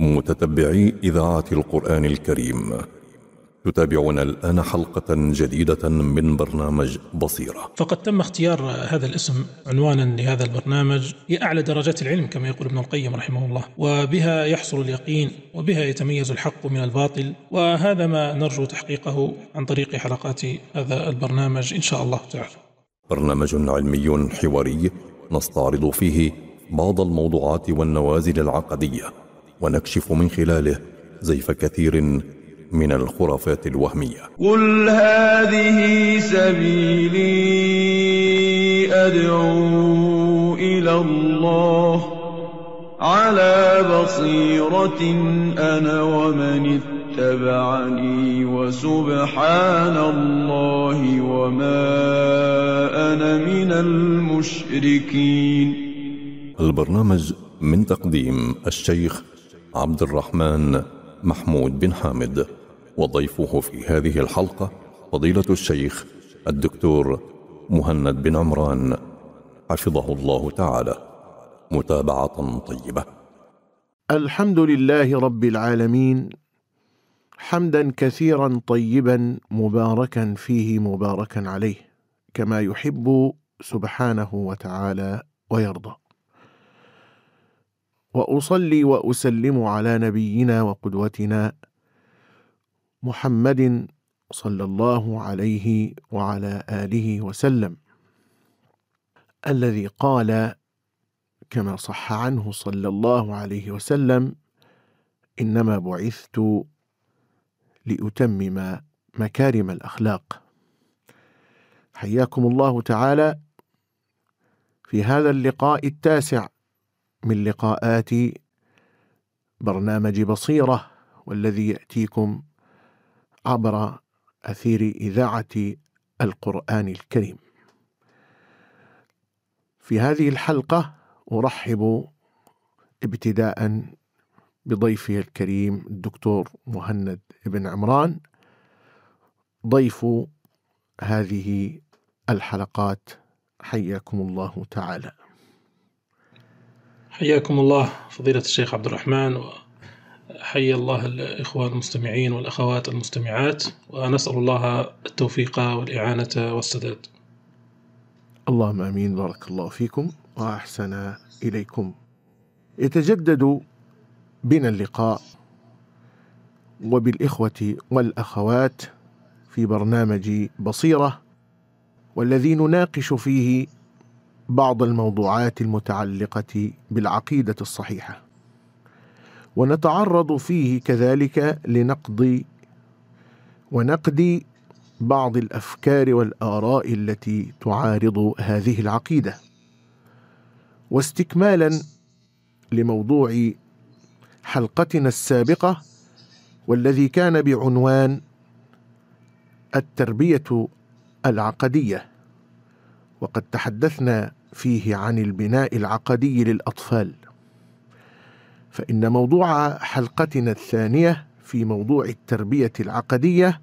متتبعي إذاعة القرآن الكريم. تتابعون الآن حلقة جديدة من برنامج بصيرة. فقد تم اختيار هذا الاسم عنوانا لهذا البرنامج هي أعلى درجات العلم كما يقول ابن القيم رحمه الله. وبها يحصل اليقين وبها يتميز الحق من الباطل. وهذا ما نرجو تحقيقه عن طريق حلقات هذا البرنامج إن شاء الله تعالى. برنامج علمي حواري نستعرض فيه بعض الموضوعات والنوازل العقدية. ونكشف من خلاله زيف كثير من الخرافات الوهمية. قل هذه سبيلي أدعو إلى الله. على بصيرة أنا ومن اتبعني وسبحان الله وما أنا من المشركين. البرنامج من تقديم الشيخ عبد الرحمن محمود بن حامد وضيفه في هذه الحلقة فضيلة الشيخ الدكتور مهند بن عمران حفظه الله تعالى. متابعة طيبة. الحمد لله رب العالمين حمدا كثيرا طيبا مباركا فيه مباركا عليه كما يحب سبحانه وتعالى ويرضى. وأصلي وأسلم على نبينا وقدوتنا محمد صلى الله عليه وعلى آله وسلم الذي قال كما صح عنه صلى الله عليه وسلم إنما بعثت لأتمم مكارم الأخلاق. حياكم الله تعالى في هذا اللقاء التاسع. من لقاءات برنامج بصيرة والذي يأتيكم عبر أثير إذاعة القرآن الكريم. في هذه الحلقة أرحب ابتداء بضيفي الكريم الدكتور مهند بن عمران. ضيف هذه الحلقات حياكم الله تعالى. حياكم الله فضيلة الشيخ عبد الرحمن وحيا الله الإخوة المستمعين والأخوات المستمعات ونسأل الله التوفيق والإعانة والسداد. اللهم آمين بارك الله فيكم وأحسن إليكم. يتجدد بنا اللقاء وبالإخوة والأخوات في برنامج بصيرة والذي نناقش فيه بعض الموضوعات المتعلقة بالعقيدة الصحيحة. ونتعرض فيه كذلك لنقض ونقد بعض الأفكار والآراء التي تعارض هذه العقيدة. واستكمالا لموضوع حلقتنا السابقة والذي كان بعنوان التربية العقدية. وقد تحدثنا فيه عن البناء العقدي للأطفال. فإن موضوع حلقتنا الثانية في موضوع التربية العقدية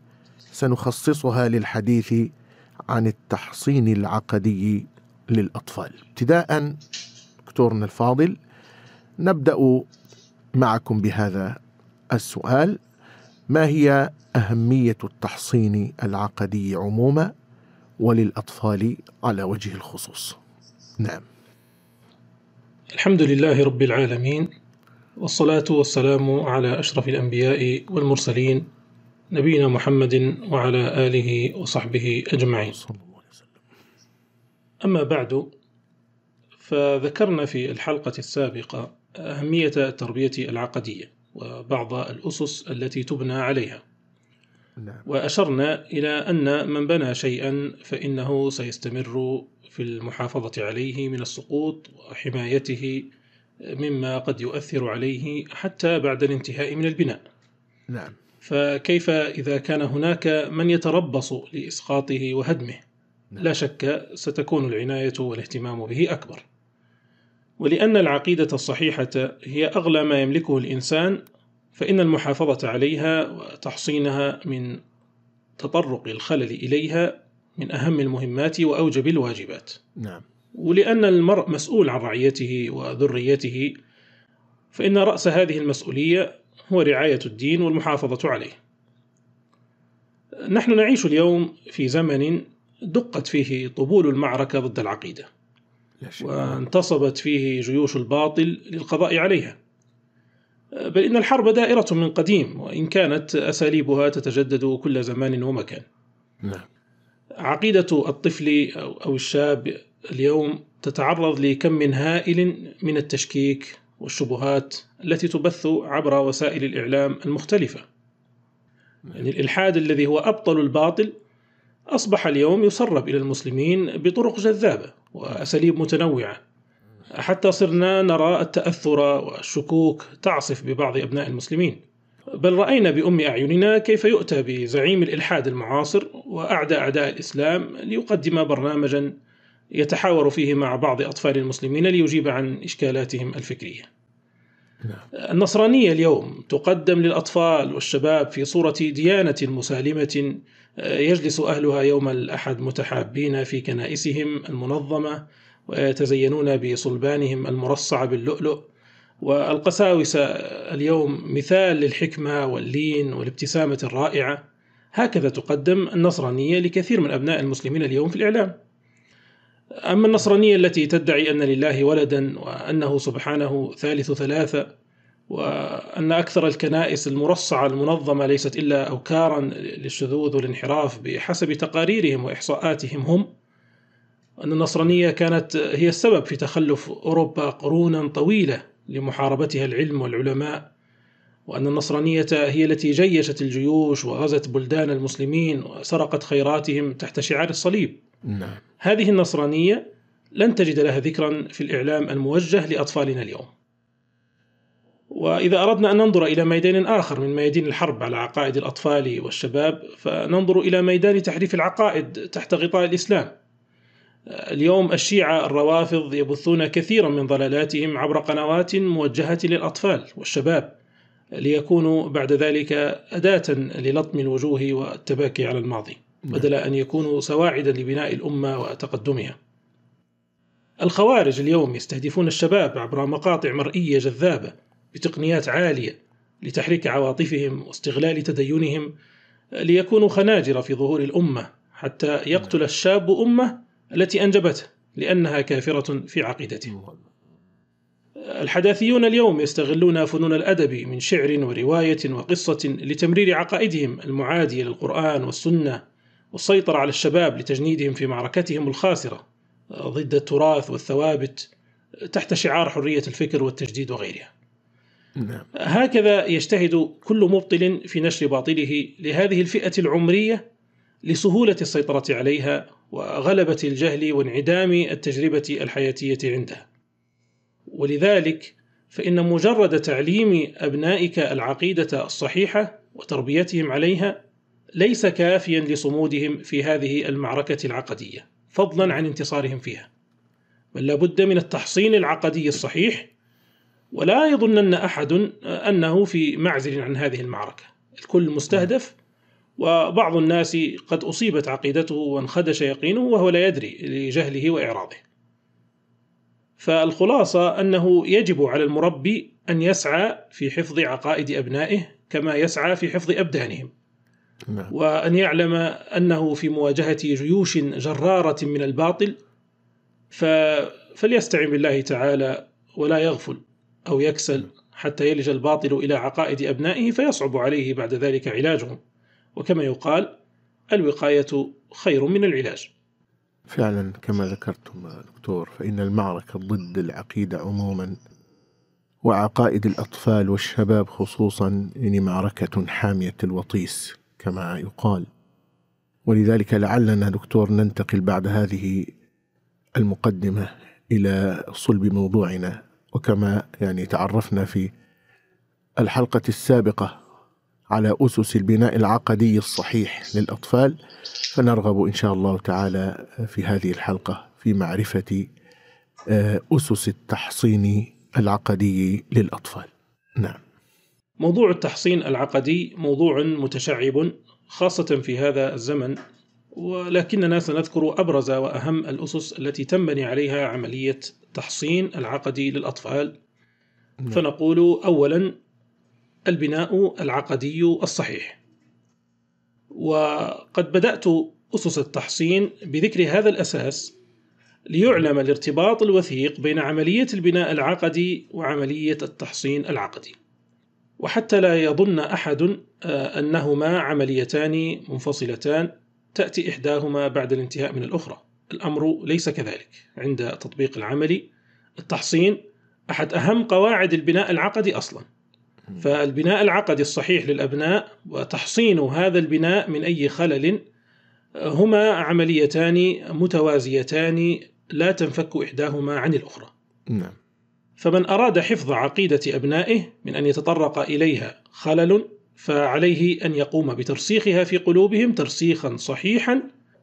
سنخصصها للحديث عن التحصين العقدي للأطفال. ابتداء دكتورنا الفاضل نبدأ معكم بهذا السؤال. ما هي أهمية التحصين العقدي عموما وللأطفال على وجه الخصوص؟ نعم. الحمد لله رب العالمين والصلاة والسلام على أشرف الأنبياء والمرسلين نبينا محمد وعلى آله وصحبه أجمعين. أما بعد فذكرنا في الحلقة السابقة أهمية التربية العقدية وبعض الأسس التي تبنى عليها. نعم. وأشرنا إلى أن من بنى شيئا فإنه سيستمر في المحافظة عليه من السقوط وحمايته مما قد يؤثر عليه حتى بعد الانتهاء من البناء. نعم. فكيف إذا كان هناك من يتربص لإسقاطه وهدمه؟ لا شك ستكون العناية والاهتمام به أكبر. ولأن العقيدة الصحيحة هي أغلى ما يملكه الإنسان فإن المحافظة عليها وتحصينها من تطرق الخلل إليها من أهم المهمات وأوجب الواجبات. نعم. ولأن المرء مسؤول عن رعيته وذريته فإن رأس هذه المسؤولية هو رعاية الدين والمحافظة عليه. نحن نعيش اليوم في زمن دقت فيه طبول المعركة ضد العقيدة وانتصبت فيه جيوش الباطل للقضاء عليها. بل إن الحرب دائرة من قديم وإن كانت أساليبها تتجدد كل زمان ومكان. نعم. عقيدة الطفل أو الشاب اليوم تتعرض لكم هائل من التشكيك والشبهات التي تبث عبر وسائل الإعلام المختلفة. يعني الإلحاد الذي هو أبطل الباطل أصبح اليوم يسرب إلى المسلمين بطرق جذابة وأساليب متنوعة. حتى صرنا نرى التأثر والشكوك تعصف ببعض أبناء المسلمين بل رأينا بأم أعيننا كيف يؤتى بزعيم الإلحاد المعاصر وأعدى أعداء الإسلام ليقدم برنامجا يتحاور فيه مع بعض أطفال المسلمين ليجيب عن إشكالاتهم الفكرية نعم. النصرانية اليوم تقدم للأطفال والشباب في صورة ديانة مسالمة يجلس أهلها يوم الأحد متحابين في كنائسهم المنظمة ويتزينون بصلبانهم المرصع باللؤلؤ. والقساوسة اليوم مثال للحكمة واللين والابتسامة الرائعة. هكذا تقدم النصرانية لكثير من أبناء المسلمين اليوم في الإعلام. أما النصرانية التي تدعي أن لله ولدا وأنه سبحانه ثالث ثلاثة وأن أكثر الكنائس المرصعة المنظمة ليست إلا أوكارا للشذوذ والانحراف بحسب تقاريرهم وإحصاءاتهم هم أن النصرانية كانت هي السبب في تخلف أوروبا قرونا طويلة لمحاربتها العلم والعلماء وأن النصرانية هي التي جيشت الجيوش وغزت بلدان المسلمين وسرقت خيراتهم تحت شعار الصليب. نعم. هذه النصرانية لن تجد لها ذكرا في الإعلام الموجه لأطفالنا اليوم. وإذا أردنا أن ننظر إلى ميدان آخر من ميادين الحرب على عقائد الأطفال والشباب فننظر إلى ميدان تحريف العقائد تحت غطاء الإسلام. اليوم الشيعة الروافض يبثون كثيرا من ضلالاتهم عبر قنوات موجهة للأطفال والشباب ليكونوا بعد ذلك أداة للطم الوجوه والتباكي على الماضي بدل أن يكونوا سواعدا لبناء الأمة وتقدمها. الخوارج اليوم يستهدفون الشباب عبر مقاطع مرئية جذابة بتقنيات عالية لتحريك عواطفهم واستغلال تدينهم ليكونوا خناجر في ظهور الأمة حتى يقتل الشاب أمه التي أنجبته لأنها كافرة في عقيدته الحداثيون اليوم يستغلون فنون الأدب من شعر ورواية وقصة لتمرير عقائدهم المعادية للقرآن والسنة والسيطرة على الشباب لتجنيدهم في معركتهم الخاسرة ضد التراث والثوابت تحت شعار حرية الفكر والتجديد وغيرها. نعم. هكذا يجتهد كل مبطل في نشر باطله لهذه الفئة العمرية لسهولة السيطرة عليها وغلبة الجهل وانعدام التجربة الحياتية عندها. ولذلك فإن مجرد تعليم أبنائك العقيدة الصحيحة وتربيتهم عليها ليس كافيا لصمودهم في هذه المعركة العقدية فضلا عن انتصارهم فيها بل لابد من التحصين العقدي الصحيح ولا يظنن أحد أنه في معزل عن هذه المعركة الكل مستهدف وبعض الناس قد أصيبت عقيدته وانخدش يقينه وهو لا يدري لجهله وإعراضه. فالخلاصة أنه يجب على المربي أن يسعى في حفظ عقائد أبنائه كما يسعى في حفظ أبدانهم. نعم. وأن يعلم أنه في مواجهة جيوش جرارة من الباطل فليستعن بالله تعالى ولا يغفل أو يكسل حتى يلج الباطل إلى عقائد أبنائه فيصعب عليه بعد ذلك علاجهم. وكما يقال الوقاية خير من العلاج. فعلا كما ذكرتم دكتور فإن المعركة ضد العقيدة عموما وعقائد الأطفال والشباب خصوصا يعني معركة حامية الوطيس كما يقال. ولذلك لعلنا دكتور ننتقل بعد هذه المقدمة إلى صلب موضوعنا. وكما يعني تعرفنا في الحلقة السابقة على أسس البناء العقدي الصحيح للأطفال فنرغب إن شاء الله تعالى في هذه الحلقة في معرفة آه، أسس التحصين العقدي للأطفال. نعم. موضوع التحصين العقدي موضوع متشعب خاصة في هذا الزمن ولكننا سنذكر أبرز وأهم الأسس التي تنبني عليها عملية تحصين العقدي للأطفال. نعم. فنقول أولا البناء العقدي الصحيح. وقد بدأت أسس التحصين بذكر هذا الأساس ليعلم الارتباط الوثيق بين عملية البناء العقدي وعملية التحصين العقدي. وحتى لا يظن أحد آه، أنهما عمليتان منفصلتان تأتي إحداهما بعد الانتهاء من الأخرى. الأمر ليس كذلك. عند تطبيق العملي التحصين أحد أهم قواعد البناء العقدي أصلا. فالبناء العقدي الصحيح للأبناء وتحصين هذا البناء من أي خلل هما عمليتان متوازيتان لا تنفك إحداهما عن الأخرى. نعم. فمن أراد حفظ عقيدة أبنائه من أن يتطرق إليها خلل فعليه أن يقوم بترسيخها في قلوبهم ترسيخا صحيحا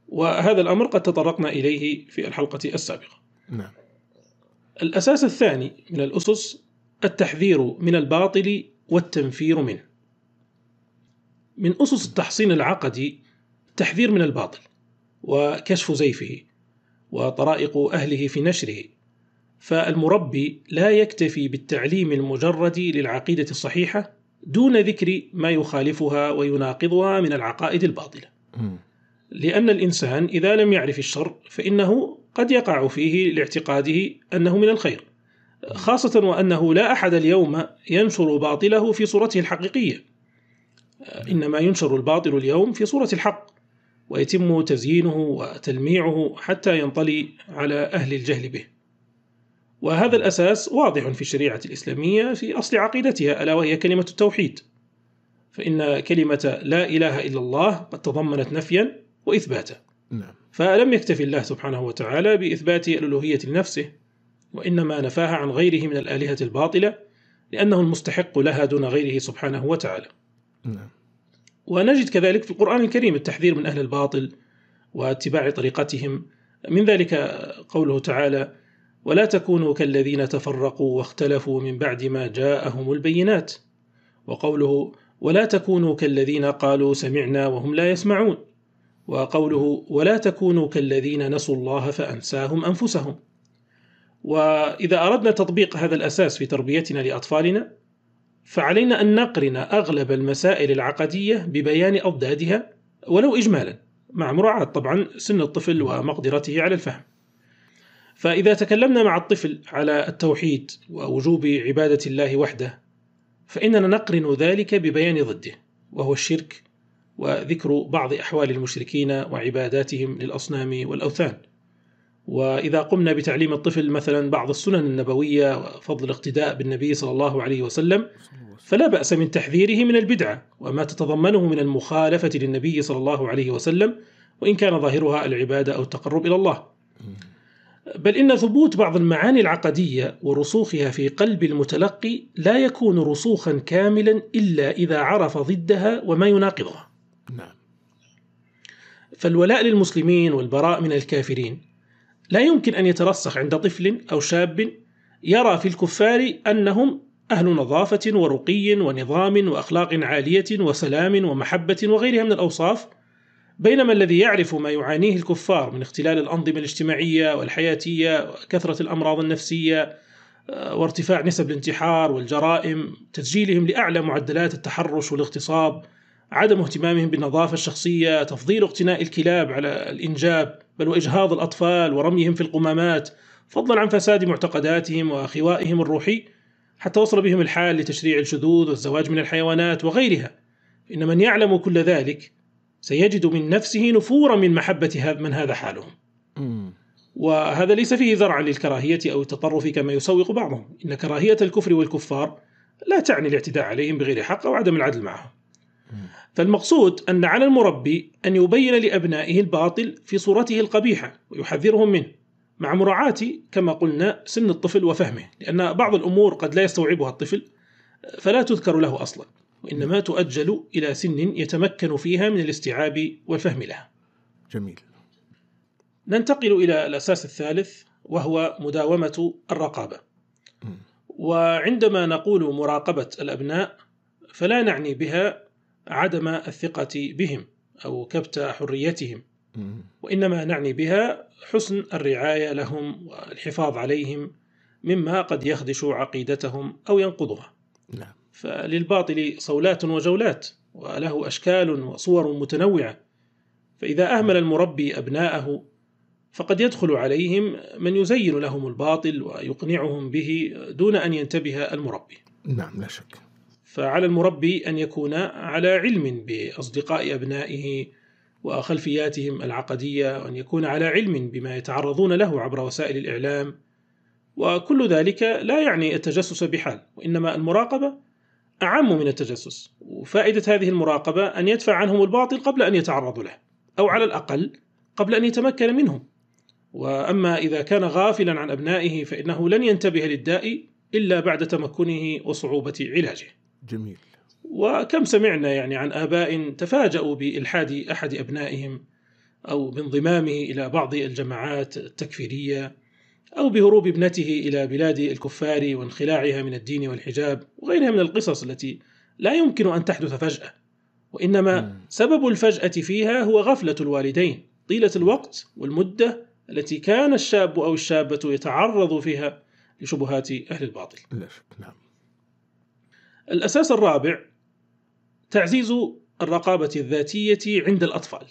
وهذا الأمر قد تطرقنا إليه في الحلقة السابقة. نعم. الأساس الثاني من الأسس التحذير من الباطل والتنفير منه. من أسس التحصين العقدي التحذير من الباطل وكشف زيفه وطرائق أهله في نشره فالمربي لا يكتفي بالتعليم المجرد للعقيدة الصحيحة دون ذكر ما يخالفها ويناقضها من العقائد الباطلة. لأن الإنسان إذا لم يعرف الشر فإنه قد يقع فيه لاعتقاده أنه من الخير. خاصة وأنه لا أحد اليوم ينشر باطله في صورته الحقيقية. إنما ينشر الباطل اليوم في صورة الحق ويتم تزيينه وتلميعه حتى ينطلي على أهل الجهل به. وهذا الأساس واضح في الشريعة الإسلامية في أصل عقيدتها ألا وهي كلمة التوحيد. فإن كلمة لا إله إلا الله قد تضمنت نفيا وإثباتا. نعم. فلم يكتف الله سبحانه وتعالى بإثبات الألوهية لنفسه وإنما نفاها عن غيره من الآلهة الباطلة لأنه المستحق لها دون غيره سبحانه وتعالى. نعم. ونجد كذلك في القرآن الكريم التحذير من أهل الباطل واتباع طريقتهم. من ذلك قوله تعالى ولا تكونوا كالذين تفرقوا واختلفوا من بعد ما جاءهم البينات وقوله ولا تكونوا كالذين قالوا سمعنا وهم لا يسمعون وقوله ولا تكونوا كالذين نسوا الله فأنساهم أنفسهم وإذا أردنا تطبيق هذا الأساس في تربيتنا لأطفالنا فعلينا أن نقرن أغلب المسائل العقدية ببيان أضدادها ولو إجمالا مع مراعاة طبعا سن الطفل ومقدرته على الفهم. فإذا تكلمنا مع الطفل على التوحيد ووجوب عبادة الله وحده فإننا نقرن ذلك ببيان ضده وهو الشرك وذكر بعض أحوال المشركين وعباداتهم للأصنام والأوثان. وإذا قمنا بتعليم الطفل مثلا بعض السنن النبوية وفضل الاقتداء بالنبي صلى الله عليه وسلم فلا بأس من تحذيره من البدعة وما تتضمنه من المخالفة للنبي صلى الله عليه وسلم وإن كان ظاهرها العبادة أو التقرب إلى الله. بل إن ثبوت بعض المعاني العقدية ورسوخها في قلب المتلقي لا يكون رسوخا كاملا إلا إذا عرف ضدها وما يناقضها. نعم. فالولاء للمسلمين والبراء من الكافرين لا يمكن أن يترسخ عند طفل أو شاب يرى في الكفار أنهم أهل نظافة ورقي ونظام وأخلاق عالية وسلام ومحبة وغيرها من الأوصاف بينما الذي يعرف ما يعانيه الكفار من اختلال الأنظمة الاجتماعية والحياتية وكثرة الأمراض النفسية آه، وارتفاع نسب الانتحار والجرائم تسجيلهم لأعلى معدلات التحرش والاغتصاب عدم اهتمامهم بالنظافة الشخصية تفضيل اقتناء الكلاب على الإنجاب بل وإجهاض الأطفال ورميهم في القمامات فضلا عن فساد معتقداتهم وخوائهم الروحي حتى وصل بهم الحال لتشريع الشذوذ والزواج من الحيوانات وغيرها. إن من يعلم كل ذلك سيجد من نفسه نفورا من محبة هذا من هذا حالهم. وهذا ليس فيه زرعا للكراهية أو التطرف كما يسوق بعضهم. إن كراهية الكفر والكفار لا تعني الاعتداء عليهم بغير حق أو عدم العدل معهم. فالمقصود أن على المربي أن يبين لأبنائه الباطل في صورته القبيحة ويحذرهم منه مع مراعاة كما قلنا سن الطفل وفهمه لأن بعض الأمور قد لا يستوعبها الطفل فلا تذكر له أصلا وإنما تؤجل إلى سن يتمكن فيها من الاستيعاب والفهم لها. جميل. ننتقل إلى الأساس الثالث وهو مداومة الرقابة. وعندما نقول مراقبة الأبناء فلا نعني بها عدم الثقة بهم أو كبت حريتهم. وإنما نعني بها حسن الرعاية لهم والحفاظ عليهم مما قد يخدش عقيدتهم أو ينقضها. نعم. فللباطل صولات وجولات وله أشكال وصور متنوعة. فإذا أهمل المربي أبناءه فقد يدخل عليهم من يزين لهم الباطل ويقنعهم به دون أن ينتبه المربي. نعم لا شك. فعلى المربي أن يكون على علم بأصدقاء أبنائه وخلفياتهم العقدية وأن يكون على علم بما يتعرضون له عبر وسائل الإعلام. وكل ذلك لا يعني التجسس بحال وإنما المراقبة أعم من التجسس. وفائدة هذه المراقبة أن يدفع عنهم الباطل قبل أن يتعرضوا له أو على الأقل قبل أن يتمكن منهم. وأما إذا كان غافلا عن أبنائه فإنه لن ينتبه للداء إلا بعد تمكنه وصعوبة علاجه. جميل. وكم سمعنا يعني عن آباء تفاجؤوا بإلحاد أحد أبنائهم أو بانضمامه إلى بعض الجماعات التكفيرية أو بهروب ابنته إلى بلاد الكفار وانخلاعها من الدين والحجاب وغيرها من القصص التي لا يمكن أن تحدث فجأة. وإنما. سبب الفجأة فيها هو غفلة الوالدين طيلة الوقت والمدة التي كان الشاب أو الشابة يتعرض فيها لشبهات أهل الباطل. لا شك نعم. الأساس الرابع تعزيز الرقابة الذاتية عند الأطفال.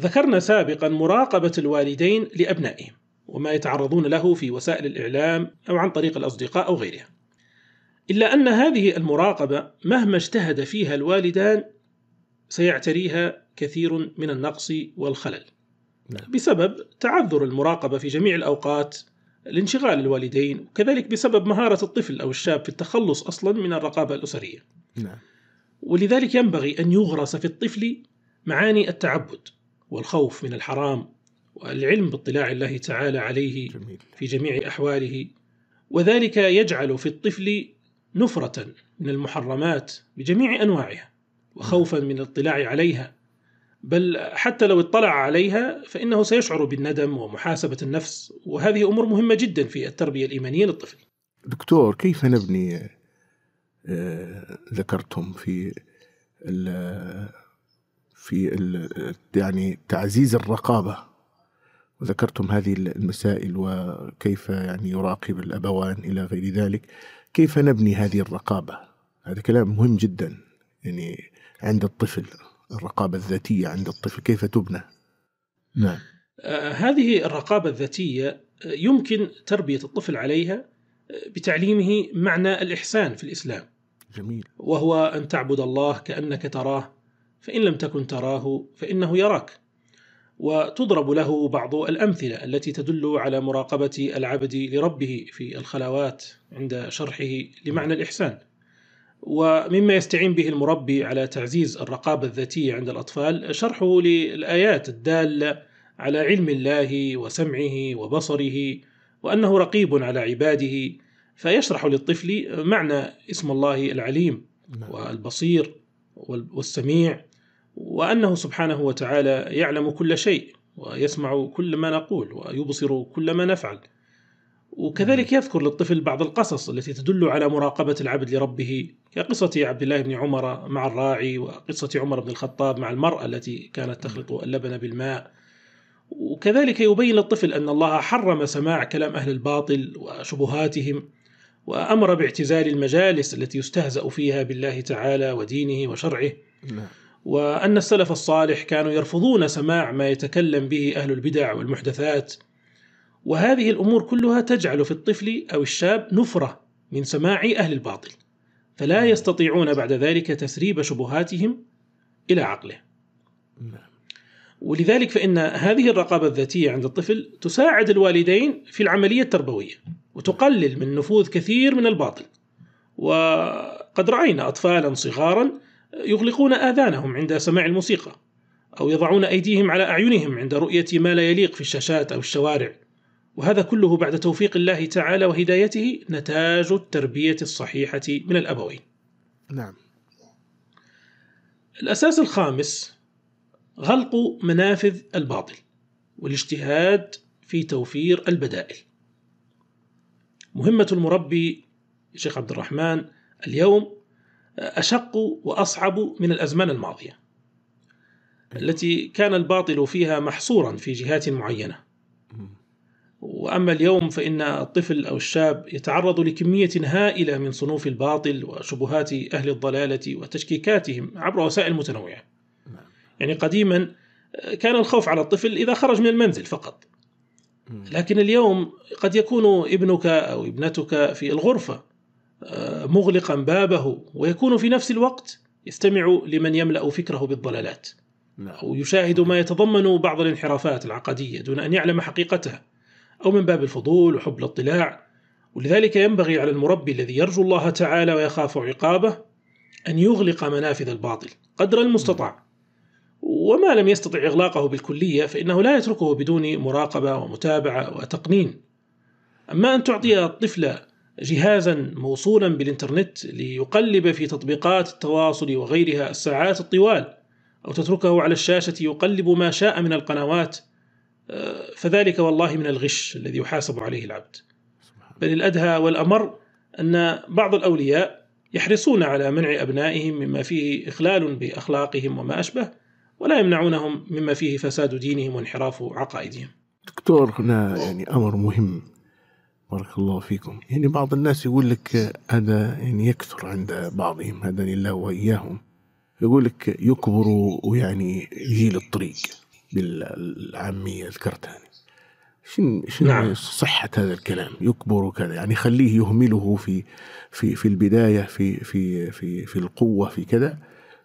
ذكرنا سابقا مراقبة الوالدين لأبنائهم وما يتعرضون له في وسائل الإعلام أو عن طريق الأصدقاء أو غيرها إلا أن هذه المراقبة مهما اجتهد فيها الوالدان سيعتريها كثير من النقص والخلل نعم. بسبب تعذر المراقبة في جميع الأوقات لانشغال الوالدين وكذلك بسبب مهارة الطفل أو الشاب في التخلص أصلا من الرقابة الأسرية. نعم. ولذلك ينبغي أن يغرس في الطفل معاني التعبد والخوف من الحرام والعلم باطلاع الله تعالى عليه جميل. في جميع أحواله. وذلك يجعل في الطفل نفرة من المحرمات بجميع أنواعها وخوفا من الاطلاع عليها. بل حتى لو اطلع عليها فإنه سيشعر بالندم ومحاسبة النفس وهذه أمور مهمة جدا في التربية الإيمانية للطفل. دكتور كيف نبني آه، ذكرتم في ال في ال يعني تعزيز الرقابة؟ وذكرتم هذه المسائل وكيف يعني يراقب الأبوان إلى غير ذلك. كيف نبني هذه الرقابة؟ هذا كلام مهم جدا يعني عند الطفل. الرقابة الذاتية عند الطفل كيف تبنى؟ نعم. آه، هذه الرقابة الذاتية آه، يمكن تربية الطفل عليها آه، بتعليمه معنى الإحسان في الإسلام. جميل. وهو أن تعبد الله كأنك تراه فإن لم تكن تراه فإنه يراك. وتضرب له بعض الأمثلة التي تدل على مراقبة العبد لربه في الخلوات عند شرحه لمعنى الإحسان. ومما يستعين به المربي على تعزيز الرقابة الذاتية عند الأطفال شرحه للآيات الدالة على علم الله وسمعه وبصره وأنه رقيب على عباده فيشرح للطفل معنى اسم الله العليم نعم. والبصير وال- والسميع وأنه سبحانه وتعالى يعلم كل شيء ويسمع كل ما نقول ويبصر كل ما نفعل وكذلك يذكر للطفل بعض القصص التي تدل على مراقبة العبد لربه كقصة عبد الله بن عمر مع الراعي وقصة عمر بن الخطاب مع المرأة التي كانت تخلط اللبن بالماء. وكذلك يبين للطفل أن الله حرم سماع كلام أهل الباطل وشبهاتهم وأمر باعتزال المجالس التي يستهزأ فيها بالله تعالى ودينه وشرعه. نعم. وأن السلف الصالح كانوا يرفضون سماع ما يتكلم به أهل البدع والمحدثات. وهذه الأمور كلها تجعل في الطفل أو الشاب نفرة من سماع أهل الباطل فلا يستطيعون بعد ذلك تسريب شبهاتهم إلى عقله. نعم. ولذلك فإن هذه الرقابة الذاتية عند الطفل تساعد الوالدين في العملية التربوية وتقلل من نفوذ كثير من الباطل. وقد رأينا أطفالا صغارا يغلقون آذانهم عند سماع الموسيقى أو يضعون أيديهم على أعينهم عند رؤية ما لا يليق في الشاشات أو الشوارع. وهذا كله بعد توفيق الله تعالى وهدايته نتاج التربية الصحيحة من الأبوين نعم الأساس الخامس غلق منافذ الباطل والاجتهاد في توفير البدائل. مهمة المربي شيخ عبد الرحمن اليوم أشق وأصعب من الأزمان الماضية التي كان الباطل فيها محصورا في جهات معينة. مم. وأما اليوم فإن الطفل أو الشاب يتعرض لكمية هائلة من صنوف الباطل وشبهات أهل الضلالة وتشكيكاتهم عبر وسائل متنوعة. يعني قديما كان الخوف على الطفل إذا خرج من المنزل فقط. لكن اليوم قد يكون ابنك أو ابنتك في الغرفة آه، مغلقا بابه ويكون في نفس الوقت يستمع لمن يملأ فكره بالضلالات. نعم. أو يشاهد ما يتضمن بعض الانحرافات العقدية دون أن يعلم حقيقتها أو من باب الفضول وحب الاطلاع. ولذلك ينبغي على المربي الذي يرجو الله تعالى ويخاف عقابه أن يغلق منافذ الباطل قدر المستطاع. وما لم يستطع إغلاقه بالكلية فإنه لا يتركه بدون مراقبة ومتابعة وتقنين. أما أن تعطي الطفل جهازا موصولا بالإنترنت ليقلب في تطبيقات التواصل وغيرها الساعات الطوال أو تتركه على الشاشة يقلب ما شاء من القنوات فذلك والله من الغش الذي يحاسب عليه العبد. بل الأدهى والأمر أن بعض الأولياء يحرصون على منع أبنائهم مما فيه إخلال بأخلاقهم وما أشبه ولا يمنعونهم مما فيه فساد دينهم وانحراف عقائدهم. دكتور هنا يعني أمر مهم. بارك الله فيكم. يعني بعض الناس يقول لك هذا يعني يكثر عند بعضهم هداني الله وإياهم. يقول لك يكبروا ويعني يجي الطريق. بالعامية ذكرتها يعني. شن شن نعم. صحة هذا الكلام يكبر وكذا يعني خليه يهمله في في في البداية في في في في القوة في كذا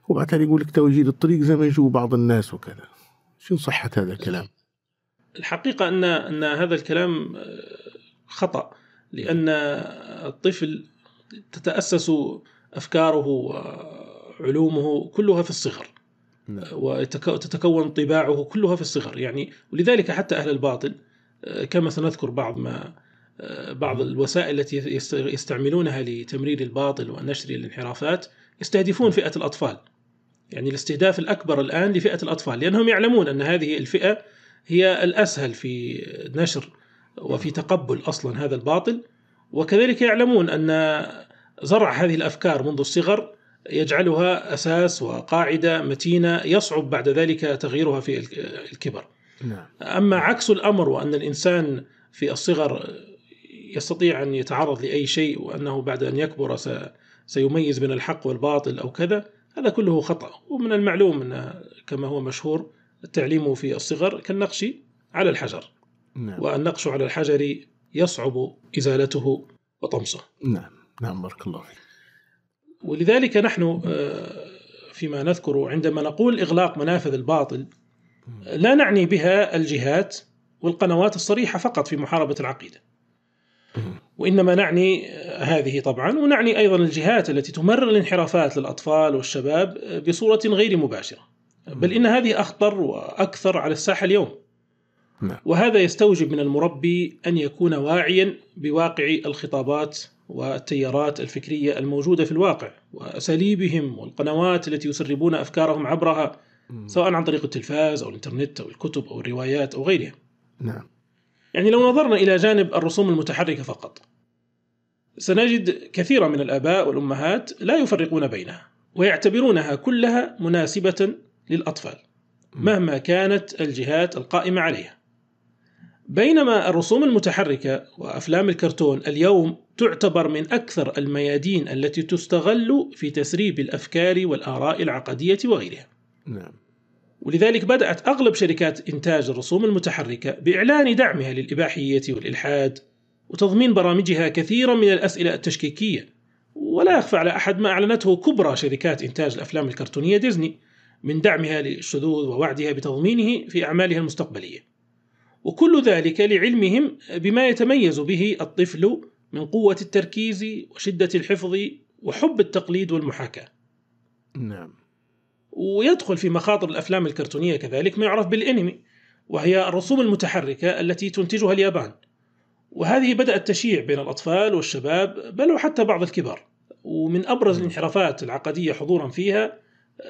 وبعدين يقول لك تو يجي الطريق زي ما يجوا بعض الناس وكذا شنو صحة هذا الكلام؟ الحقيقة أن أن هذا الكلام آه، خطأ لأن الطفل تتأسس أفكاره وعلومه كلها في الصغر. وتتكون طباعه كلها في الصغر. يعني ولذلك حتى أهل الباطل آه، كما سنذكر بعض ما آه، بعض الوسائل التي يست- يستعملونها لتمرير الباطل ونشر الانحرافات يستهدفون فئة الأطفال. يعني الاستهداف الأكبر الآن لفئة الأطفال لأنهم يعلمون أن هذه الفئة هي الأسهل في نشر وفي تقبل أصلا هذا الباطل. وكذلك يعلمون أن زرع هذه الأفكار منذ الصغر يجعلها أساس وقاعدة متينة يصعب بعد ذلك تغييرها في الكبر. نعم. أما عكس الأمر وأن الإنسان في الصغر يستطيع أن يتعرض لأي شيء وأنه بعد أن يكبر سيميز بين الحق والباطل أو كذا هذا كله خطأ. ومن المعلوم أن كما هو مشهور التعليم في الصغر كالنقش على الحجر. نعم. والنقش على الحجر يصعب إزالته وطمسه. نعم. نعم بارك الله فيك. ولذلك نحن آه، فيما نذكر عندما نقول إغلاق منافذ الباطل لا نعني بها الجهات والقنوات الصريحة فقط في محاربة العقيدة. وإنما نعني آه، هذه طبعا ونعني أيضا الجهات التي تمرر الانحرافات للأطفال والشباب آه، بصورة غير مباشرة. بل إن هذه أخطر وأكثر على الساحة اليوم. نعم. وهذا يستوجب من المربي أن يكون واعيا بواقع الخطابات والتيارات الفكرية الموجودة في الواقع وأساليبهم والقنوات التي يسربون أفكارهم عبرها سواء عن طريق التلفاز أو الإنترنت أو الكتب أو الروايات أو غيرها نعم. يعني لو نظرنا إلى جانب الرسوم المتحركة فقط سنجد كثيرا من الآباء والأمهات لا يفرقون بينها ويعتبرونها كلها مناسبة للأطفال مهما كانت الجهات القائمة عليها. بينما الرسوم المتحركة وأفلام الكرتون اليوم تعتبر من أكثر الميادين التي تستغل في تسريب الأفكار والآراء العقدية وغيرها. نعم. ولذلك بدأت أغلب شركات إنتاج الرسوم المتحركة بإعلان دعمها للإباحية والإلحاد وتضمين برامجها كثيرا من الأسئلة التشكيكية. ولا يخفى على أحد ما أعلنته كبرى شركات إنتاج الأفلام الكرتونية ديزني من دعمها للشذوذ ووعدها بتضمينه في أعمالها المستقبلية. وكل ذلك لعلمهم بما يتميز به الطفل من قوة التركيز وشدة الحفظ وحب التقليد والمحاكاة. نعم. ويدخل في مخاطر الأفلام الكرتونية كذلك ما يعرف بالأنمي وهي الرسوم المتحركة التي تنتجها اليابان. وهذه بدات تشيع بين الأطفال والشباب بل وحتى بعض الكبار. ومن أبرز الانحرافات العقدية حضورا فيها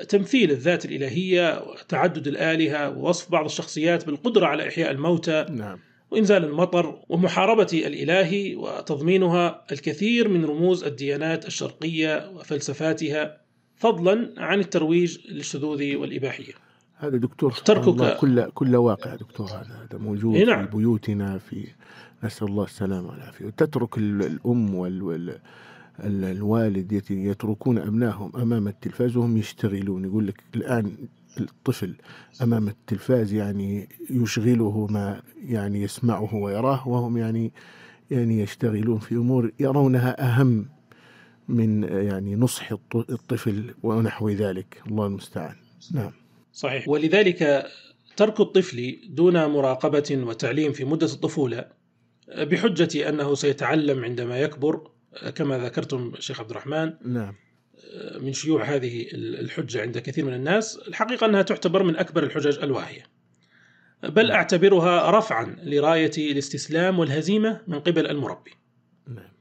تمثيل الذات الإلهية وتعدد الآلهة ووصف بعض الشخصيات بالقدرة على إحياء الموتى نعم. وإنزال المطر ومحاربة الإله وتضمينها الكثير من رموز الديانات الشرقية وفلسفاتها فضلا عن الترويج للشذوذ والإباحية. هذا دكتور تركك- كل كل واقع دكتور هذا موجود إيه نعم. في بيوتنا في نسأل الله السلامة والعافية. وتترك ال- الأم وال وال ال- الوالد يت- يتركون أبنائهم أمام التلفاز وهم يشتغلون. يقول لك الآن الطفل أمام التلفاز يعني يشغله ما يعني يسمعه ويراه وهم يعني يعني يشتغلون في أمور يرونها أهم من يعني نصح الط- الطفل ونحو ذلك. الله المستعان. نعم. صحيح. ولذلك ترك الطفل دون مراقبة وتعليم في مدة الطفولة بحجة أنه سيتعلم عندما يكبر كما ذكرتم شيخ عبد الرحمن نعم. من شيوع هذه الحجة عند كثير من الناس الحقيقة أنها تعتبر من أكبر الحجج الواهية. بل أعتبرها رفعا لراية الاستسلام والهزيمة من قبل المربي. نعم.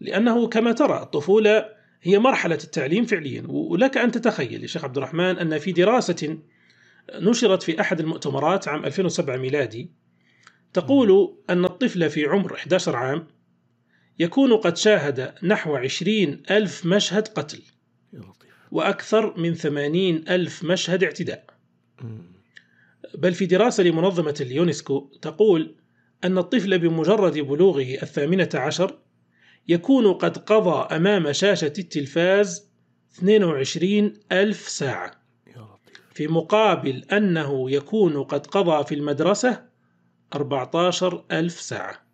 لأنه كما ترى الطفولة هي مرحلة التعليم فعليا ولك أن تتخيل يا شيخ عبد الرحمن أن في دراسة نشرت في أحد المؤتمرات عام 2007 ميلادي تقول أن الطفل في عمر 11 عام يكون قد شاهد نحو 20 ألف مشهد قتل وأكثر من 80 ألف مشهد اعتداء. بل في دراسة لمنظمة اليونسكو تقول أن الطفل بمجرد بلوغه الثامنة عشر يكون قد قضى أمام شاشة التلفاز 22 ألف ساعة في مقابل أنه يكون قد قضى في المدرسة 14 ألف ساعة.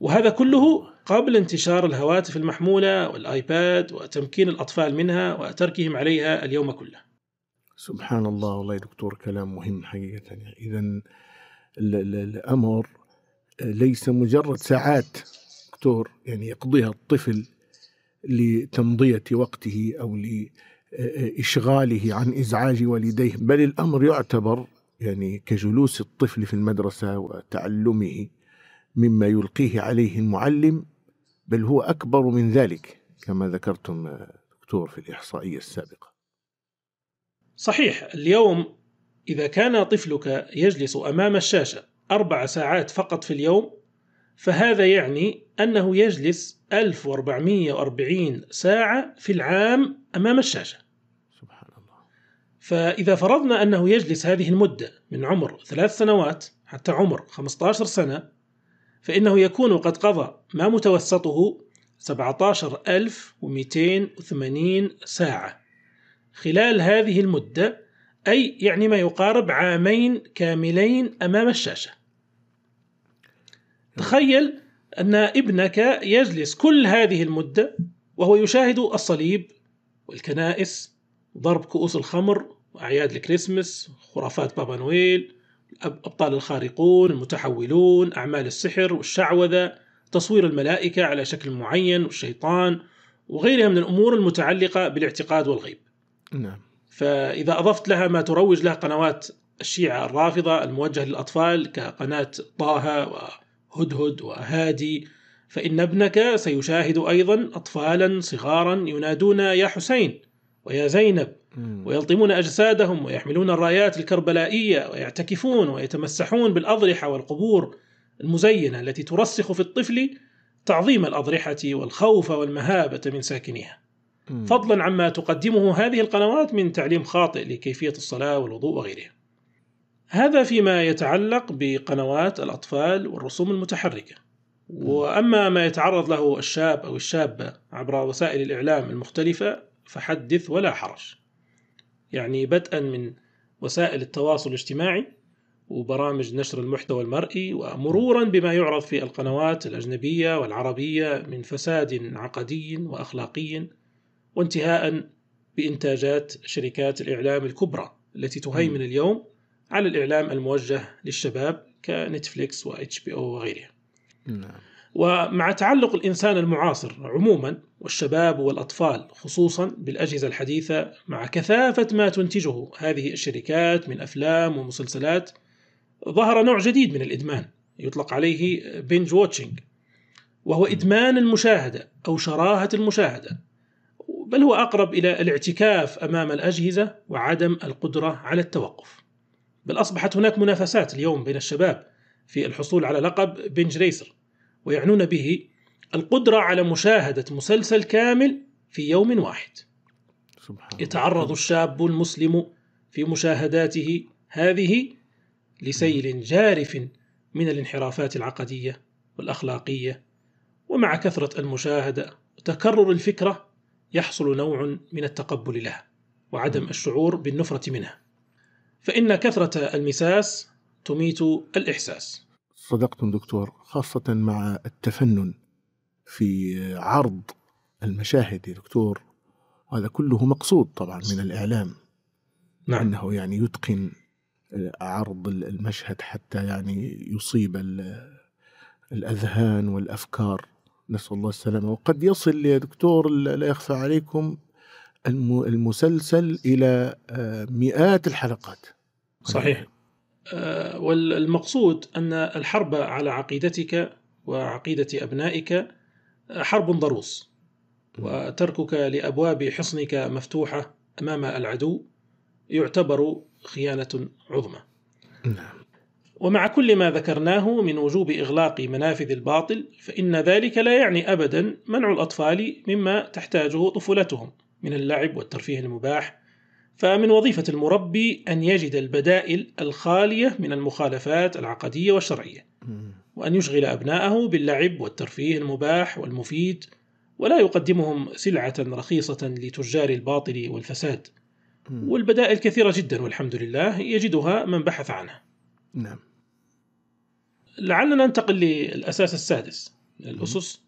وهذا كله قبل انتشار الهواتف المحمولة والآيباد وتمكين الأطفال منها وتركهم عليها اليوم كله. سبحان الله والله دكتور كلام مهم حقيقة. يعني إذا ال- ال- الأمر ليس مجرد ساعات دكتور يعني يقضيها الطفل لتمضية وقته أو لإشغاله عن إزعاج والديه بل الأمر يعتبر يعني كجلوس الطفل في المدرسة وتعلمه مما يلقيه عليه المعلم بل هو أكبر من ذلك كما ذكرتم آه، دكتور في الإحصائية السابقة. صحيح اليوم إذا كان طفلك يجلس أمام الشاشة أربع ساعات فقط في اليوم فهذا يعني أنه يجلس 1440 ساعة في العام أمام الشاشة. سبحان الله. فإذا فرضنا أنه يجلس هذه المدة من عمر ثلاث سنوات حتى عمر 15 سنة فإنه يكون قد قضى ما متوسطه 17280 ساعة. خلال هذه المدة أي يعني ما يقارب عامين كاملين أمام الشاشة. تخيل أن ابنك يجلس كل هذه المدة وهو يشاهد الصليب والكنائس ضرب كؤوس الخمر وأعياد الكريسماس خرافات بابا نويل أبطال الخارقون المتحولون أعمال السحر والشعوذة تصوير الملائكة على شكل معين والشيطان وغيرها من الأمور المتعلقة بالاعتقاد والغيب. نعم. فإذا أضفت لها ما تروج له قنوات الشيعة الرافضة الموجهة للأطفال كقناة طه وهدهد وهادي فإن ابنك سيشاهد أيضا أطفالا صغارا ينادون يا حسين ويا زينب. ويلطمون أجسادهم ويحملون الرايات الكربلائية ويعتكفون ويتمسحون بالأضرحة والقبور المزينة التي ترسخ في الطفل تعظيم الأضرحة والخوف والمهابة من ساكنيها. فضلا عما تقدمه هذه القنوات من تعليم خاطئ لكيفية الصلاة والوضوء وغيرها. هذا فيما يتعلق بقنوات الأطفال والرسوم المتحركة. وأما ما يتعرض له الشاب أو الشابة عبر وسائل الإعلام المختلفة فحدث ولا حرج. يعني بدءا من وسائل التواصل الاجتماعي وبرامج نشر المحتوى المرئي ومرورا بما يعرض في القنوات الأجنبية والعربية من فساد عقدي وأخلاقي وانتهاء بإنتاجات شركات الإعلام الكبرى التي تهيمن اليوم على الإعلام الموجه للشباب ك Netflix و HBO وغيرها. نعم ومع تعلق الإنسان المعاصر عموما والشباب والأطفال خصوصا بالأجهزة الحديثة مع كثافة ما تنتجه هذه الشركات من أفلام ومسلسلات ظهر نوع جديد من الإدمان يطلق عليه binge watching وهو إدمان المشاهدة أو شراهة المشاهدة بل هو أقرب إلى الاعتكاف أمام الأجهزة وعدم القدرة على التوقف. بل أصبحت هناك منافسات اليوم بين الشباب في الحصول على لقب بنج ريسر ويعنون به القدرة على مشاهدة مسلسل كامل في يوم واحد. سبحان يتعرض الشاب المسلم في مشاهداته هذه لسيل جارف من الانحرافات العقدية والأخلاقية ومع كثرة المشاهدة وتكرر الفكرة يحصل نوع من التقبل لها وعدم الشعور بالنفرة منها. فإن كثرة المساس تميت الإحساس. صدقتم دكتور خاصة مع التفنن في عرض المشاهد يا دكتور هذا كله مقصود طبعا من الإعلام. نعم. أنه يعني يتقن عرض المشهد حتى يعني يصيب ال- الأذهان والأفكار. نسأل الله السلامة. وقد يصل يا دكتور لا يخفى عليكم الم- المسلسل إلى آه، مئات الحلقات. صحيح. والمقصود أن الحرب على عقيدتك وعقيدة أبنائك آه، حرب ضروس. وتركك لأبواب حصنك مفتوحة أمام العدو يعتبر خيانة عظمى. نعم. ومع كل ما ذكرناه من وجوب إغلاق منافذ الباطل فإن ذلك لا يعني أبدا منع الأطفال مما تحتاجه طفولتهم من اللعب والترفيه المباح فمن وظيفة المربي أن يجد البدائل الخالية من المخالفات العقدية والشرعية. وأن يشغل أبناءه باللعب والترفيه المباح والمفيد ولا يقدمهم سلعة رخيصة لتجار الباطل والفساد. والبدائل كثيرة جدا والحمد لله يجدها من بحث عنها نعم لعلنا ننتقل للأساس السادس من الأسس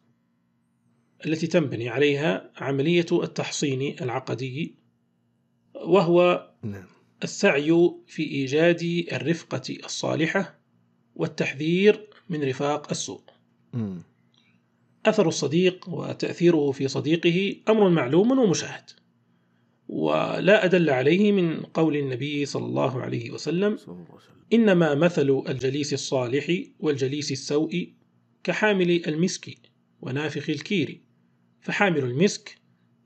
التي تنبني عليها عملية التحصين العقدي وهو نعم السعي في إيجاد الرفقة الصالحة والتحذير من رفاق السوء. أثر الصديق وتأثيره في صديقه أمر معلوم ومشاهد. ولا أدل عليه من قول النبي صلى الله عليه وسلم: صلى الله عليه وسلم إنما مثل الجليس الصالح والجليس السوء كحامل المسك ونافخ الكير فحامل المسك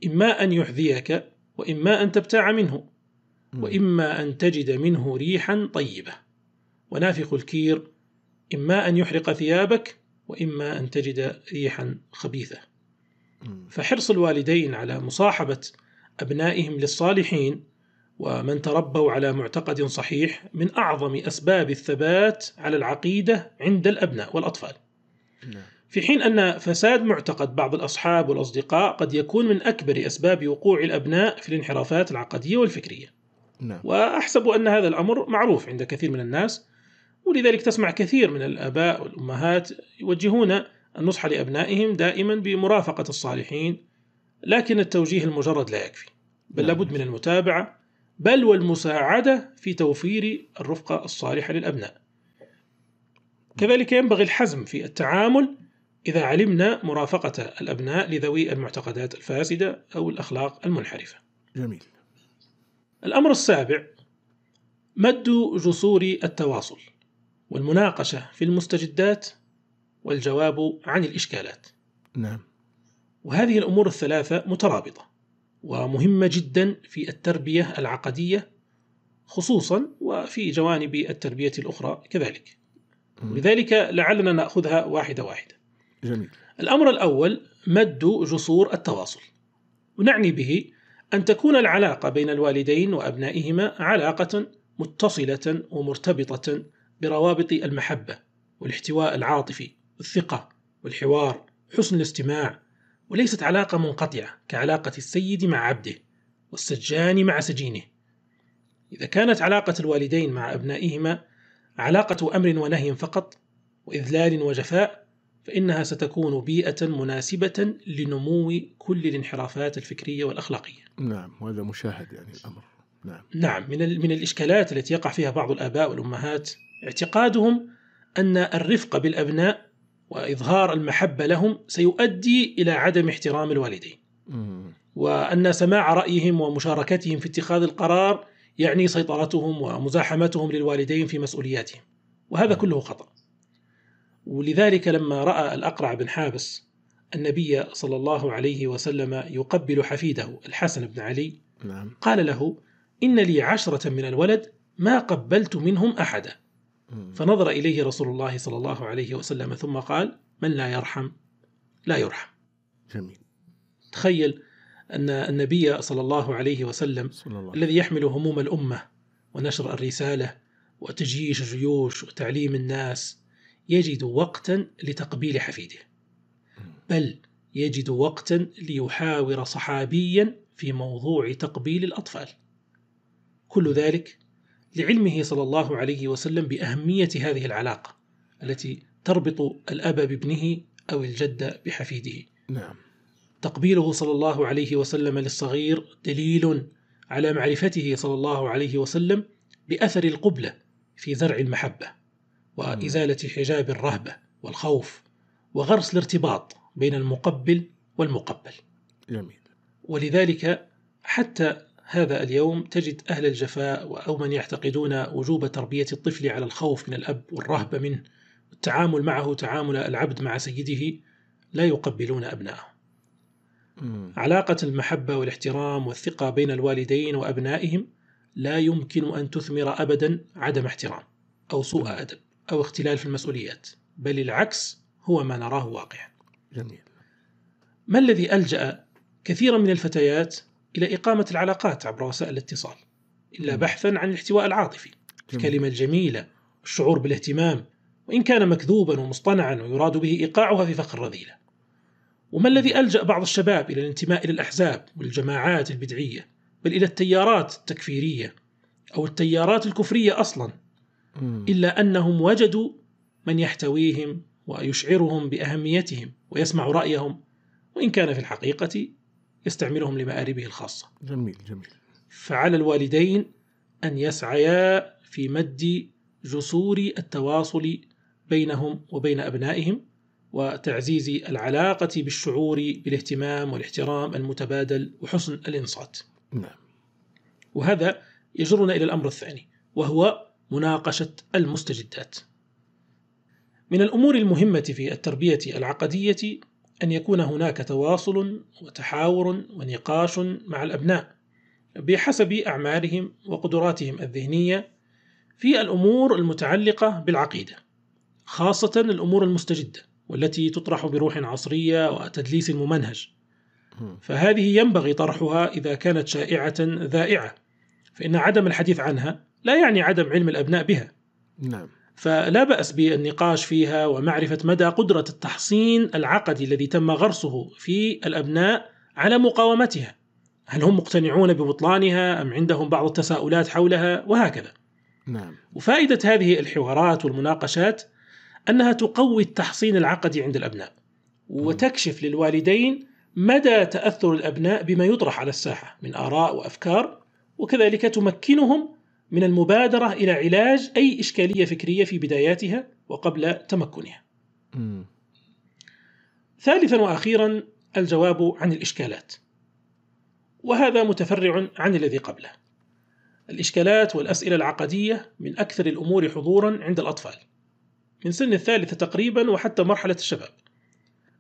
إما أن يحذيك وإما أن تبتاع منه. وإما أن تجد منه ريحا طيبة ونافخ الكير إما أن يحرق ثيابك وإما أن تجد ريحا خبيثة. فحرص الوالدين على مصاحبة أبنائهم للصالحين ومن تربوا على معتقد صحيح من أعظم أسباب الثبات على العقيدة عند الأبناء والأطفال نعم في حين أن فساد معتقد بعض الأصحاب والأصدقاء قد يكون من أكبر أسباب وقوع الأبناء في الانحرافات العقدية والفكرية. نعم. وأحسب أن هذا الأمر معروف عند كثير من الناس ولذلك تسمع كثير من الآباء والأمهات يوجهون النصح لأبنائهم دائما بمرافقة الصالحين لكن التوجيه المجرد لا يكفي بل نعم. لابد من المتابعة بل والمساعدة في توفير الرفقة الصالحة للأبناء. كذلك ينبغي الحزم في التعامل إذا علمنا مرافقة الأبناء لذوي المعتقدات الفاسدة أو الأخلاق المنحرفة. جميل. الأمر السابع مد جسور التواصل والمناقشة في المستجدات والجواب عن الإشكالات. نعم. وهذه الأمور الثلاثة مترابطة ومهمة جدا في التربية العقدية خصوصا وفي جوانب التربية الأخرى كذلك. لذلك لعلنا نأخذها واحدة واحدة. جميل. الأمر الأول مد جسور التواصل. ونعني به أن تكون العلاقة بين الوالدين وأبنائهما علاقة متصلة ومرتبطة بروابط المحبة والاحتواء العاطفي والثقة والحوار حسن الاستماع وليست علاقة منقطعة كعلاقة السيد مع عبده والسجان مع سجينه. إذا كانت علاقة الوالدين مع أبنائهما علاقة أمر ونهي فقط وإذلال وجفاء فإنها ستكون بيئة مناسبة لنمو كل الانحرافات الفكرية والأخلاقية. نعم وهذا مشاهد يعني الأمر نعم نعم من ال- من الإشكالات التي يقع فيها بعض الآباء والأمهات اعتقادهم أن الرفق بالأبناء وإظهار المحبة لهم سيؤدي إلى عدم احترام الوالدين، مم. وأن سماع رأيهم ومشاركتهم في اتخاذ القرار يعني سيطرتهم ومزاحمتهم للوالدين في مسؤولياتهم، وهذا كله خطأ. ولذلك لما رأى الأقرع بن حابس النبي صلى الله عليه وسلم يقبل حفيده الحسن بن علي نعم. قال له إن لي عشرة من الولد ما قبلت منهم أحدا. فنظر إليه رسول الله صلى الله عليه وسلم ثم قال من لا يرحم؟ لا يرحم. جميل. تخيل أن النبي صلى الله عليه وسلم صلى الله الذي يحمل هموم الأمة ونشر الرسالة وتجييش الجيوش وتعليم الناس يجد وقتا لتقبيل حفيده بل يجد وقتا ليحاور صحابيا في موضوع تقبيل الأطفال. كل ذلك لعلمه صلى الله عليه وسلم بأهمية هذه العلاقة التي تربط الأب بابنه أو الجد بحفيده. نعم. تقبيله صلى الله عليه وسلم للصغير دليل على معرفته صلى الله عليه وسلم بأثر القبلة في زرع المحبة. وإزالة حجاب الرهبة والخوف وغرس الارتباط بين المقبل والمقبل. جميل. ولذلك حتى هذا اليوم تجد أهل الجفاء أو من يعتقدون وجوب تربية الطفل على الخوف من الأب والرهبة منه والتعامل معه تعامل العبد مع سيده لا يقبلون أبنائهم مم. علاقة المحبة والاحترام والثقة بين الوالدين وأبنائهم لا يمكن أن تثمر أبدا عدم احترام أو سوء أدب. أو اختلال في المسؤوليات بل العكس هو ما نراه واقعا جميل ما الذي ألجأ كثيرا من الفتيات إلى إقامة العلاقات عبر وسائل الاتصال إلا. بحثا عن الاحتواء العاطفي جميل. الكلمة الجميلة والشعور بالاهتمام وإن كان مكذوبا ومصطنعا ويراد به إيقاعها في فخ الرذيلة وما الذي ألجأ بعض الشباب إلى الانتماء إلى الأحزاب والجماعات البدعية بل إلى التيارات التكفيرية أو التيارات الكفرية أصلا. إلا أنهم وجدوا من يحتويهم ويشعرهم بأهميتهم ويسمع رأيهم وإن كان في الحقيقة يستعملهم لمآربه الخاصة. جميل جميل. فعلى الوالدين أن يسعيا في مد جسور التواصل بينهم وبين أبنائهم وتعزيز العلاقة بالشعور بالاهتمام والاحترام المتبادل وحسن الإنصات. نعم. وهذا يجرنا إلى الأمر الثاني وهو مناقشة المستجدات من الأمور المهمة في التربية العقدية أن يكون هناك تواصل وتحاور ونقاش مع الأبناء بحسب أعمارهم وقدراتهم الذهنية في الأمور المتعلقة بالعقيدة خاصة الأمور المستجدة والتي تطرح بروح عصرية وتدليس ممنهج مم. فهذه ينبغي طرحها إذا كانت شائعة ذائعة فإن عدم الحديث عنها لا يعني عدم علم الأبناء بها. نعم. فلا بأس بالنقاش فيها ومعرفة مدى قدرة التحصين العقدي الذي تم غرسه في الأبناء على مقاومتها. هل هم مقتنعون ببطلانها أم عندهم بعض التساؤلات حولها؟ وهكذا. نعم. وفائدة هذه الحوارات والمناقشات أنها تقوي التحصين العقدي عند الأبناء وتكشف للوالدين مدى تأثر الأبناء بما يطرح على الساحة من آراء وأفكار وكذلك تمكنهم من المبادرة إلى علاج أي إشكالية فكرية في بداياتها وقبل تمكنها. ثالثا وأخيرا الجواب عن الإشكالات. وهذا متفرع عن الذي قبله. الإشكالات والأسئلة العقدية من أكثر الأمور حضورا عند الأطفال. من سن الثالثة تقريبا وحتى مرحلة الشباب.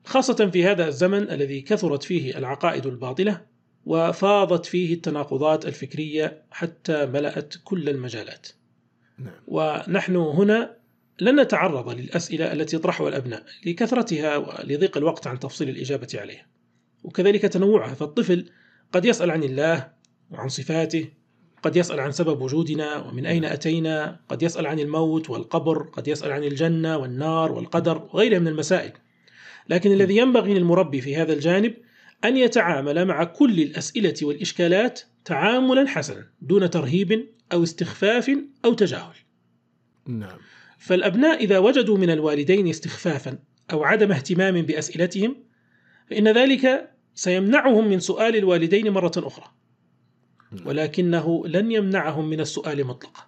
خاصة في هذا الزمن الذي كثرت فيه العقائد الباطلة وفاضت فيه التناقضات الفكرية حتى ملأت كل المجالات. نعم ونحن هنا لن نتعرض للأسئلة التي يطرحها الأبناء لكثرتها ولضيق الوقت عن تفصيل الإجابة عليها. وكذلك تنوعها فالطفل قد يسأل عن الله وعن صفاته، قد يسأل عن سبب وجودنا ومن أين أتينا، قد يسأل عن الموت والقبر، قد يسأل عن الجنة والنار والقدر وغيرها من المسائل. لكن الذي ينبغي للمربي في هذا الجانب أن يتعامل مع كل الأسئلة والإشكالات تعاملا حسنا دون ترهيب أو استخفاف أو تجاهل. نعم. فالأبناء إذا وجدوا من الوالدين استخفافا أو عدم اهتمام بأسئلتهم فإن ذلك سيمنعهم من سؤال الوالدين مرة أخرى. ولكنه لن يمنعهم من السؤال مطلقا.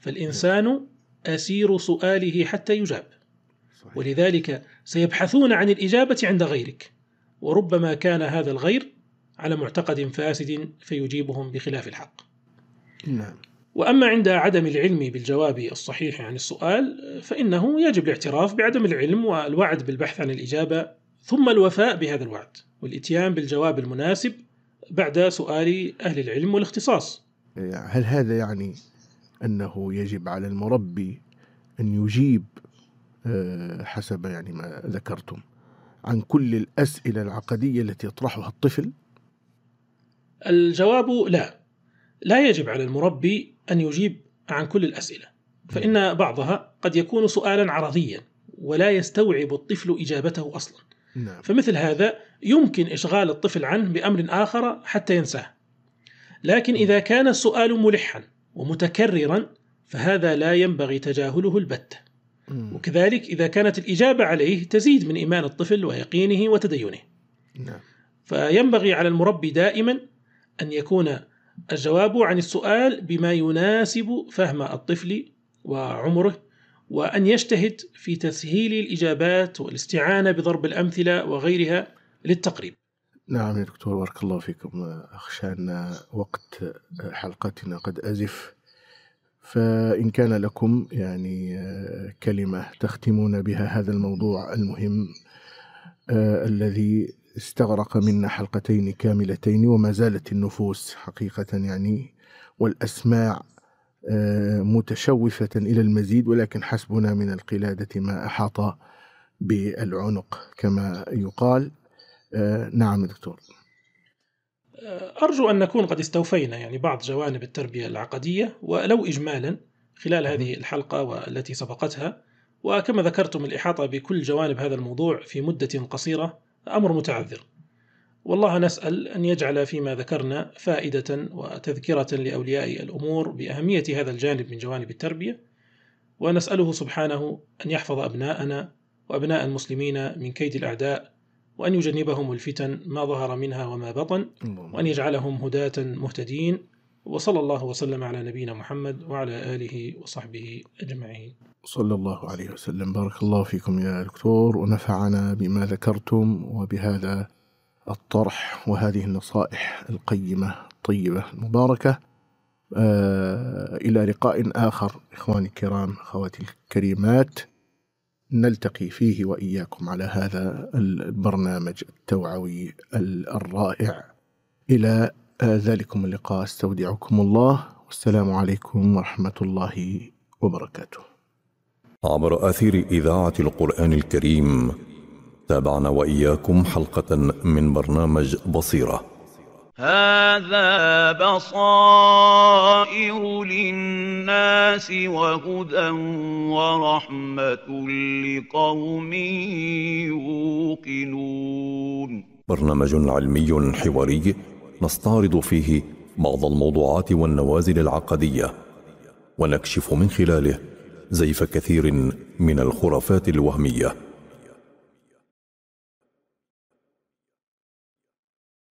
فالإنسان أسير سؤاله حتى يجاب. ولذلك سيبحثون عن الإجابة عند غيرك. وربما كان هذا الغير على معتقد فاسد فيجيبهم بخلاف الحق. نعم. وأما عند عدم العلم بالجواب الصحيح عن السؤال فإنه يجب الاعتراف بعدم العلم والوعد بالبحث عن الإجابة ثم الوفاء بهذا الوعد والإتيان بالجواب المناسب بعد سؤال أهل العلم والاختصاص. هل هذا يعني أنه يجب على المربي أن يجيب آه، حسب يعني ما ذكرتم؟ عن كل الأسئلة العقدية التي يطرحها الطفل؟ الجواب لا. لا يجب على المربي أن يجيب عن كل الأسئلة فإن بعضها قد يكون سؤالا عرضيا ولا يستوعب الطفل إجابته أصلا. نعم. فمثل هذا يمكن إشغال الطفل عنه بأمر آخر حتى ينساه. لكن إذا كان السؤال ملحا ومتكررا فهذا لا ينبغي تجاهله البتة. وكذلك إذا كانت الإجابة عليه تزيد من إيمان الطفل ويقينه وتدينه. نعم. فينبغي على المربي دائما أن يكون الجواب عن السؤال بما يناسب فهم الطفل وعمره وأن يجتهد في تسهيل الإجابات والاستعانة بضرب الأمثلة وغيرها للتقريب. نعم يا دكتور بارك الله فيكم. أخشى أن وقت حلقتنا قد أزف. فإن كان لكم يعني آه، كلمة تختمون بها هذا الموضوع المهم آه، الذي استغرق منا حلقتين كاملتين وما زالت النفوس حقيقة يعني والأسماع آه، متشوفة إلى المزيد ولكن حسبنا من القلادة ما أحاط بالعنق كما يقال. نعم دكتور. أرجو أن نكون قد استوفينا يعني بعض جوانب التربية العقدية ولو إجمالا خلال هذه الحلقة والتي سبقتها. وكما ذكرتم الإحاطة بكل جوانب هذا الموضوع في مدة قصيرة أمر متعذر. والله نسأل أن يجعل فيما ذكرنا فائدة وتذكرة لأولياء الأمور بأهمية هذا الجانب من جوانب التربية. ونسأله سبحانه أن يحفظ أبناءنا وأبناء المسلمين من كيد الأعداء وأن يجنبهم الفتن ما ظهر منها وما بطن وأن يجعلهم هداة مهتدين وصلى الله وسلم على نبينا محمد وعلى آله وصحبه أجمعين. صلى الله عليه وسلم. بارك الله فيكم يا دكتور. ونفعنا بما ذكرتم وبهذا الطرح وهذه النصائح القيمة الطيبة المباركة. آه إلى لقاء آخر إخواني الكرام أخواتي الكريمات. نلتقي فيه وإياكم على هذا البرنامج التوعوي الرائع. آه، ذلكم اللقاء. أستودعكم الله. والسلام عليكم ورحمة الله وبركاته. عبر أثير إذاعة القرآن الكريم تابعنا وإياكم حلقة من برنامج بصيرة. هذا بصائر للناس وهدى ورحمة لقوم يوقنون برنامج علمي حواري نستعرض فيه بعض الموضوعات والنوازل العقدية ونكشف من خلاله زيف كثير من الخرافات الوهمية.